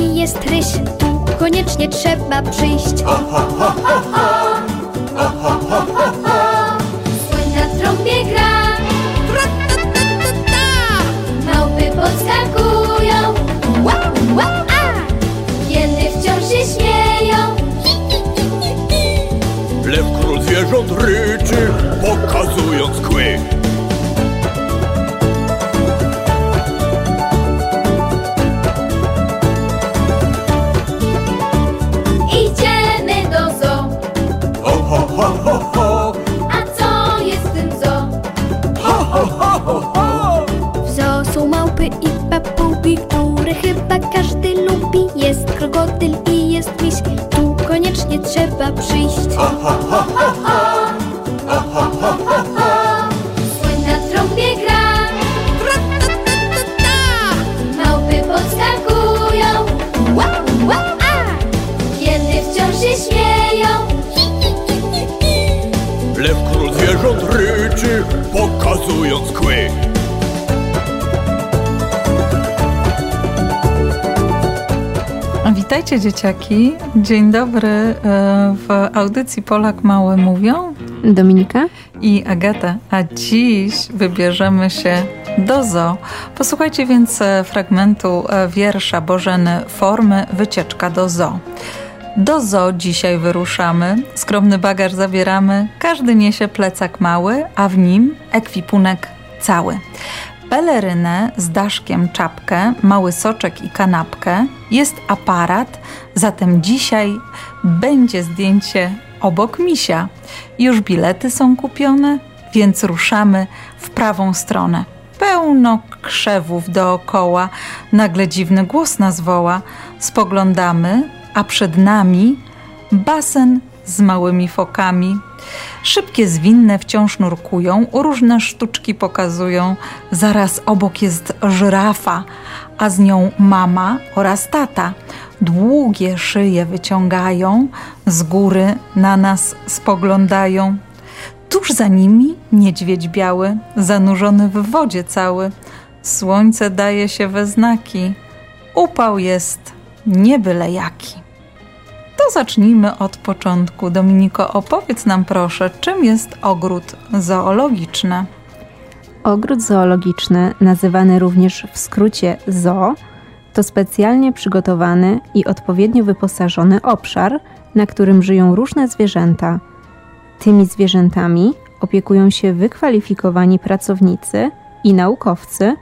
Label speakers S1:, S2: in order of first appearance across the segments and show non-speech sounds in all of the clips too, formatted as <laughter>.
S1: I jest ryś, tu koniecznie trzeba przyjść. Słoń na trąbie gra. Małpy podskakują. A! Kiedy wciąż się śmieją.
S2: Lew król zwierząt ryczy, pokazując
S1: W zoo są małpy i papugi, które chyba każdy lubi. Jest krokodyl i jest miś, tu koniecznie trzeba przyjść. Słoń
S2: pokazując kły.
S3: Witajcie dzieciaki. Dzień dobry e, w audycji Polak Mały Mówią
S4: Dominika?
S3: i Agata. A dziś wybierzemy się do zoo. Posłuchajcie więc e, fragmentu e, wiersza Bożeny Formy Wycieczka do zoo. Do zoo dzisiaj wyruszamy, skromny bagaż zabieramy, każdy niesie plecak mały, a w nim ekwipunek cały. Pelerynę z daszkiem czapkę, mały soczek i kanapkę, jest aparat, zatem dzisiaj będzie zdjęcie obok misia. Już bilety są kupione, więc ruszamy w prawą stronę. Pełno krzewów dookoła, nagle dziwny głos nas woła. Spoglądamy, a przed nami basen z małymi fokami. Szybkie zwinne wciąż nurkują, różne sztuczki pokazują. Zaraz obok jest żyrafa, a z nią mama oraz tata. Długie szyje wyciągają, z góry na nas spoglądają. Tuż za nimi niedźwiedź biały, zanurzony w wodzie cały. Słońce daje się we znaki. Upał jest nie byle jaki. To zacznijmy od początku. Dominiko, opowiedz nam proszę, czym jest ogród zoologiczny?
S4: Ogród zoologiczny, nazywany również w skrócie zoo, to specjalnie przygotowany i odpowiednio wyposażony obszar, na którym żyją różne zwierzęta. Tymi zwierzętami opiekują się wykwalifikowani pracownicy i naukowcy,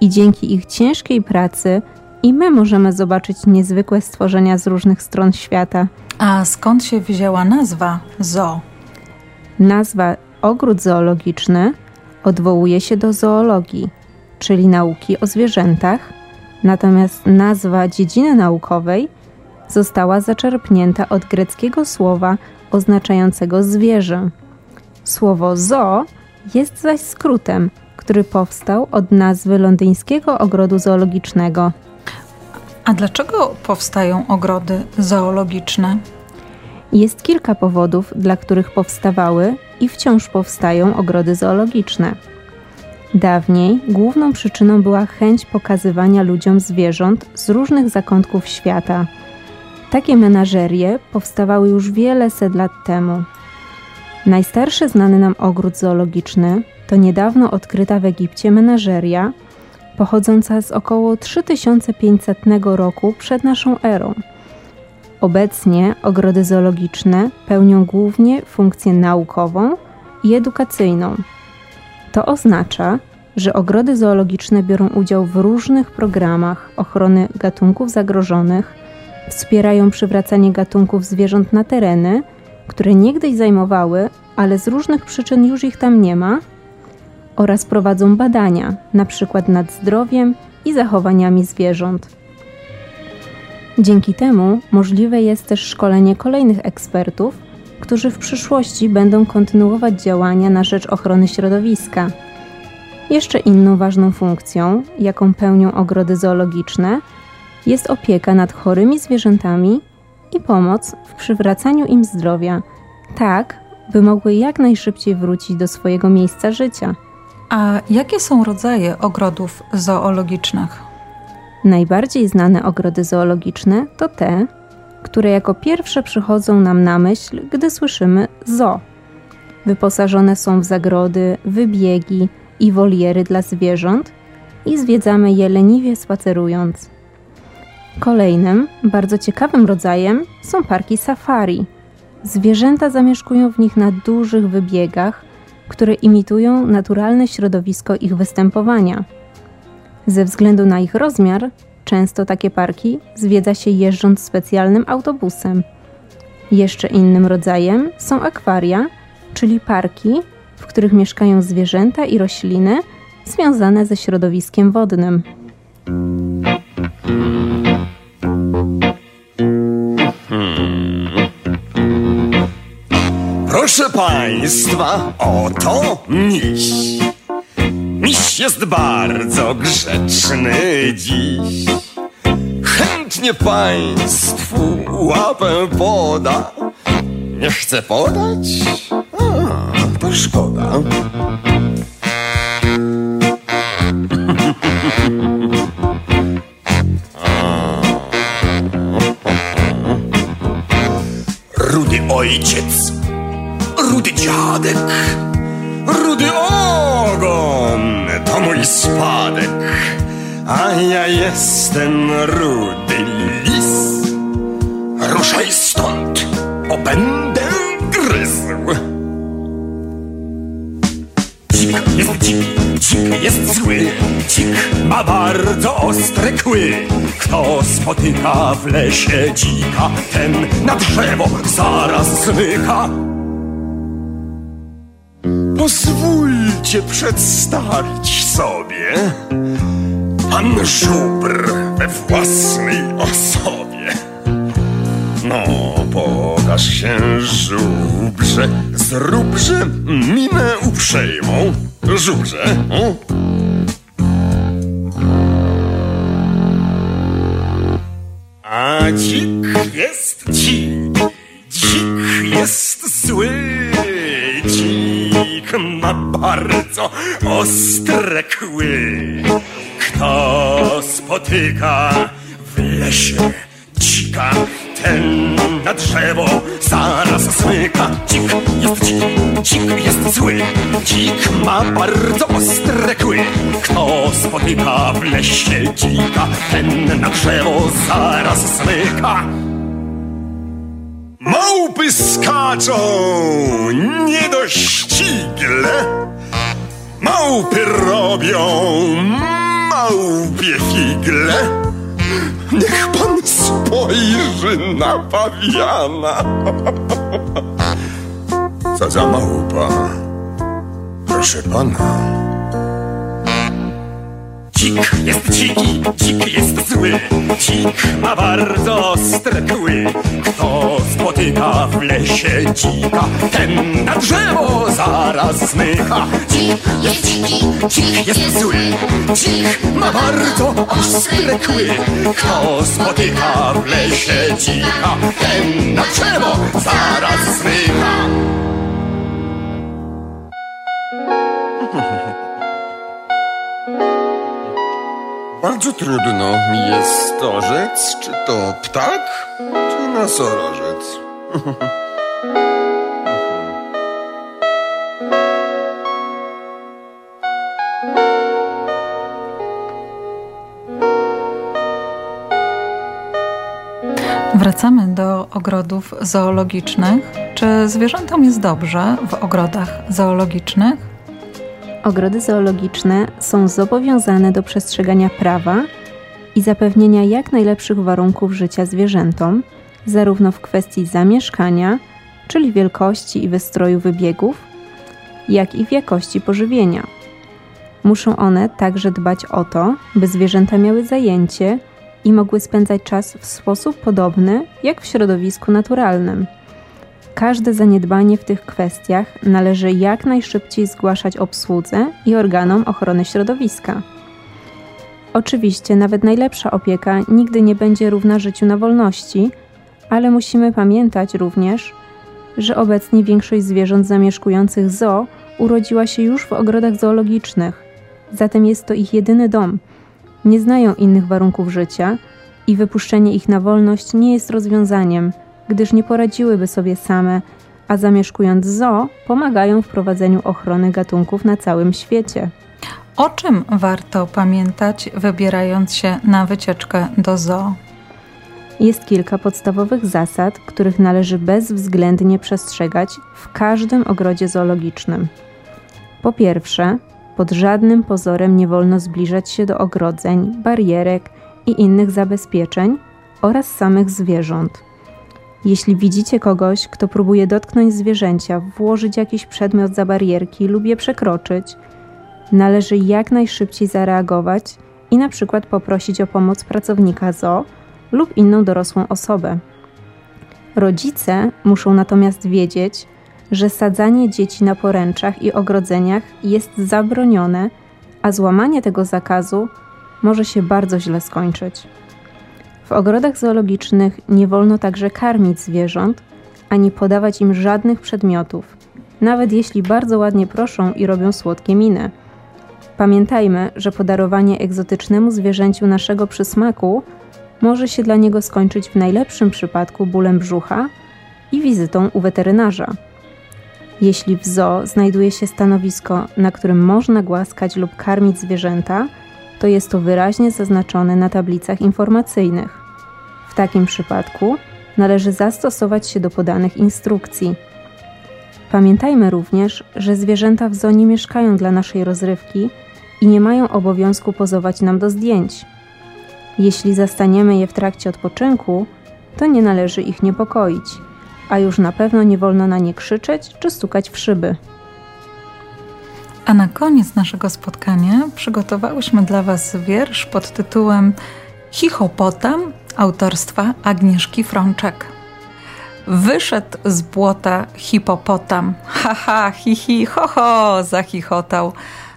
S4: i dzięki ich ciężkiej pracy i my możemy zobaczyć niezwykłe stworzenia z różnych stron świata.
S3: A skąd się wzięła nazwa zoo?
S4: Nazwa ogród zoologiczny odwołuje się do zoologii, czyli nauki o zwierzętach, natomiast nazwa dziedziny naukowej została zaczerpnięta od greckiego słowa oznaczającego zwierzę. Słowo zoo jest zaś skrótem, który powstał od nazwy londyńskiego ogrodu zoologicznego.
S3: A dlaczego powstają ogrody zoologiczne?
S4: Jest kilka powodów, dla których powstawały i wciąż powstają ogrody zoologiczne. Dawniej główną przyczyną była chęć pokazywania ludziom zwierząt z różnych zakątków świata. Takie menażerie powstawały już wiele set lat temu. Najstarszy znany nam ogród zoologiczny to niedawno odkryta w Egipcie menażeria, pochodząca z około 3500 roku przed naszą erą. Obecnie ogrody zoologiczne pełnią głównie funkcję naukową i edukacyjną. To oznacza, że ogrody zoologiczne biorą udział w różnych programach ochrony gatunków zagrożonych, wspierają przywracanie gatunków zwierząt na tereny, które niegdyś zajmowały, ale z różnych przyczyn już ich tam nie ma, oraz prowadzą badania, np. nad zdrowiem i zachowaniami zwierząt. Dzięki temu możliwe jest też szkolenie kolejnych ekspertów, którzy w przyszłości będą kontynuować działania na rzecz ochrony środowiska. Jeszcze inną ważną funkcją, jaką pełnią ogrody zoologiczne, jest opieka nad chorymi zwierzętami i pomoc w przywracaniu im zdrowia, tak by mogły jak najszybciej wrócić do swojego miejsca życia.
S3: A jakie są rodzaje ogrodów zoologicznych?
S4: Najbardziej znane ogrody zoologiczne to te, które jako pierwsze przychodzą nam na myśl, gdy słyszymy zoo. Wyposażone są w zagrody, wybiegi i woliery dla zwierząt i zwiedzamy je leniwie spacerując. Kolejnym, bardzo ciekawym rodzajem są parki safari. Zwierzęta zamieszkują w nich na dużych wybiegach, które imitują naturalne środowisko ich występowania. Ze względu na ich rozmiar, często takie parki zwiedza się jeżdżąc specjalnym autobusem. Jeszcze innym rodzajem są akwaria, czyli parki, w których mieszkają zwierzęta i rośliny związane ze środowiskiem wodnym.
S5: Proszę Państwa, oto miś. Miś jest bardzo grzeczny dziś. Chętnie Państwu łapę poda. Nie chce podać? A, to szkoda. <laughs> Rudy ojciec, rudy dziadek, rudy ogon to mój spadek, a ja jestem rudy lis. Ruszaj stąd, bo będę gryzł. Dzik jest dzik, dzik jest zły, dzik ma bardzo ostre kły. Kto spotyka w lesie dzika, ten na drzewo zaraz zmyka. Pozwólcie przedstawić sobie pan żubr we własnej osobie. No, pokaż się, żubrze, zróbże minę uprzejmą. Żubrze, o? A dzik jest dzik, dzik jest zły, ma bardzo ostre kły. Kto spotyka w lesie dzika, ten na drzewo zaraz zmyka. Dzik jest dzik, dzik jest zły, dzik ma bardzo ostre kły. Kto spotyka w lesie dzika, ten na drzewo zaraz zmyka. Małpy skaczą niedościgle, małpy robią małpie figle. Niech pan spojrzy na pawiana. Co za małpa? Proszę pana. Dzik jest dziki, dzik jest zły, dzik ma bardzo ostre kły. Spotyka w lesie dzika, ten na drzewo zaraz zmyka. Dzik jest dziki, dzik jest zły, dzik ma bardzo ostre kły. Kto spotyka w lesie dzika, ten na drzewo zaraz zmyka. <laughs> Bardzo trudno mi jest orzec, czy to ptak, czy nosorożec.
S3: Wracamy do ogrodów zoologicznych. Czy zwierzętom jest dobrze w ogrodach zoologicznych?
S4: Ogrody zoologiczne są zobowiązane do przestrzegania prawa i zapewnienia jak najlepszych warunków życia zwierzętom, zarówno w kwestii zamieszkania, czyli wielkości i wystroju wybiegów, jak i w jakości pożywienia. Muszą one także dbać o to, by zwierzęta miały zajęcie i mogły spędzać czas w sposób podobny jak w środowisku naturalnym. Każde zaniedbanie w tych kwestiach należy jak najszybciej zgłaszać obsłudze i organom ochrony środowiska. Oczywiście, nawet najlepsza opieka nigdy nie będzie równa życiu na wolności, ale musimy pamiętać również, że obecnie większość zwierząt zamieszkujących zoo urodziła się już w ogrodach zoologicznych. Zatem jest to ich jedyny dom. Nie znają innych warunków życia i wypuszczenie ich na wolność nie jest rozwiązaniem, gdyż nie poradziłyby sobie same, a zamieszkując zoo pomagają w prowadzeniu ochrony gatunków na całym świecie.
S3: O czym warto pamiętać, wybierając się na wycieczkę do zoo?
S4: Jest kilka podstawowych zasad, których należy bezwzględnie przestrzegać w każdym ogrodzie zoologicznym. Po pierwsze, pod żadnym pozorem nie wolno zbliżać się do ogrodzeń, barierek i innych zabezpieczeń oraz samych zwierząt. Jeśli widzicie kogoś, kto próbuje dotknąć zwierzęcia, włożyć jakiś przedmiot za barierki lub je przekroczyć, należy jak najszybciej zareagować i na przykład poprosić o pomoc pracownika zoo lub inną dorosłą osobę. Rodzice muszą natomiast wiedzieć, że sadzanie dzieci na poręczach i ogrodzeniach jest zabronione, a złamanie tego zakazu może się bardzo źle skończyć. W ogrodach zoologicznych nie wolno także karmić zwierząt, ani podawać im żadnych przedmiotów, nawet jeśli bardzo ładnie proszą i robią słodkie miny. Pamiętajmy, że podarowanie egzotycznemu zwierzęciu naszego przysmaku może się dla niego skończyć w najlepszym przypadku bólem brzucha i wizytą u weterynarza. Jeśli w zoo znajduje się stanowisko, na którym można głaskać lub karmić zwierzęta, to jest to wyraźnie zaznaczone na tablicach informacyjnych. W takim przypadku należy zastosować się do podanych instrukcji. Pamiętajmy również, że zwierzęta w zoo nie mieszkają dla naszej rozrywki i nie mają obowiązku pozować nam do zdjęć. Jeśli zastaniemy je w trakcie odpoczynku, to nie należy ich niepokoić, a już na pewno nie wolno na nie krzyczeć czy stukać w szyby.
S3: A na koniec naszego spotkania przygotowałyśmy dla Was wiersz pod tytułem Chichopotam autorstwa Agnieszki Frączek. Wyszedł z błota hipopotam, haha, hi, hi, ho, ho, zachichotał.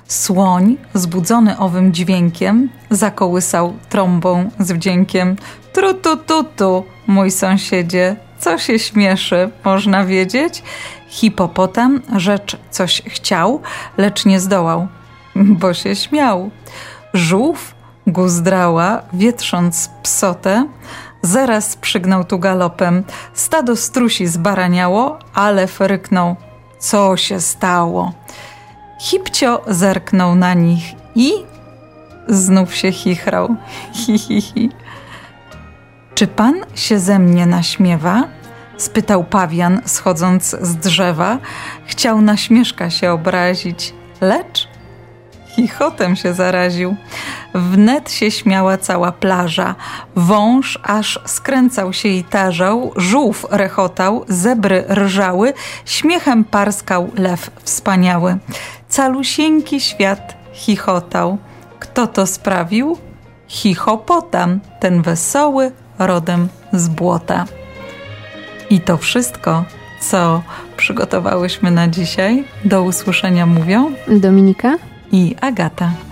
S3: Słoń, zbudzony owym dźwiękiem, zakołysał trąbą z wdziękiem. Tru, tu, tu, tu, mój sąsiedzie, co się śmieszy, można wiedzieć? Hipopotam rzecz coś chciał, lecz nie zdołał, bo się śmiał. Żółw guzdrała, wietrząc psotę, zaraz przygnął tu galopem. Stado strusi zbaraniało, ale fryknął. Co się stało? Hipcio zerknął na nich i znów się chichrał. <laughs> Hi, hi, hi. Czy pan się ze mnie naśmiewa? spytał pawian, schodząc z drzewa. Chciał na śmieszka się obrazić, lecz chichotem się zaraził. Wnet się śmiała cała plaża. Wąż aż skręcał się i tarzał, żółw rechotał, zebry rżały, śmiechem parskał lew wspaniały. Calusieńki świat chichotał. Kto to sprawił? Chichopotam, ten wesoły, rodem z błota. I to wszystko, co przygotowałyśmy na dzisiaj. Do usłyszenia mówią
S4: Dominika
S3: i Agata.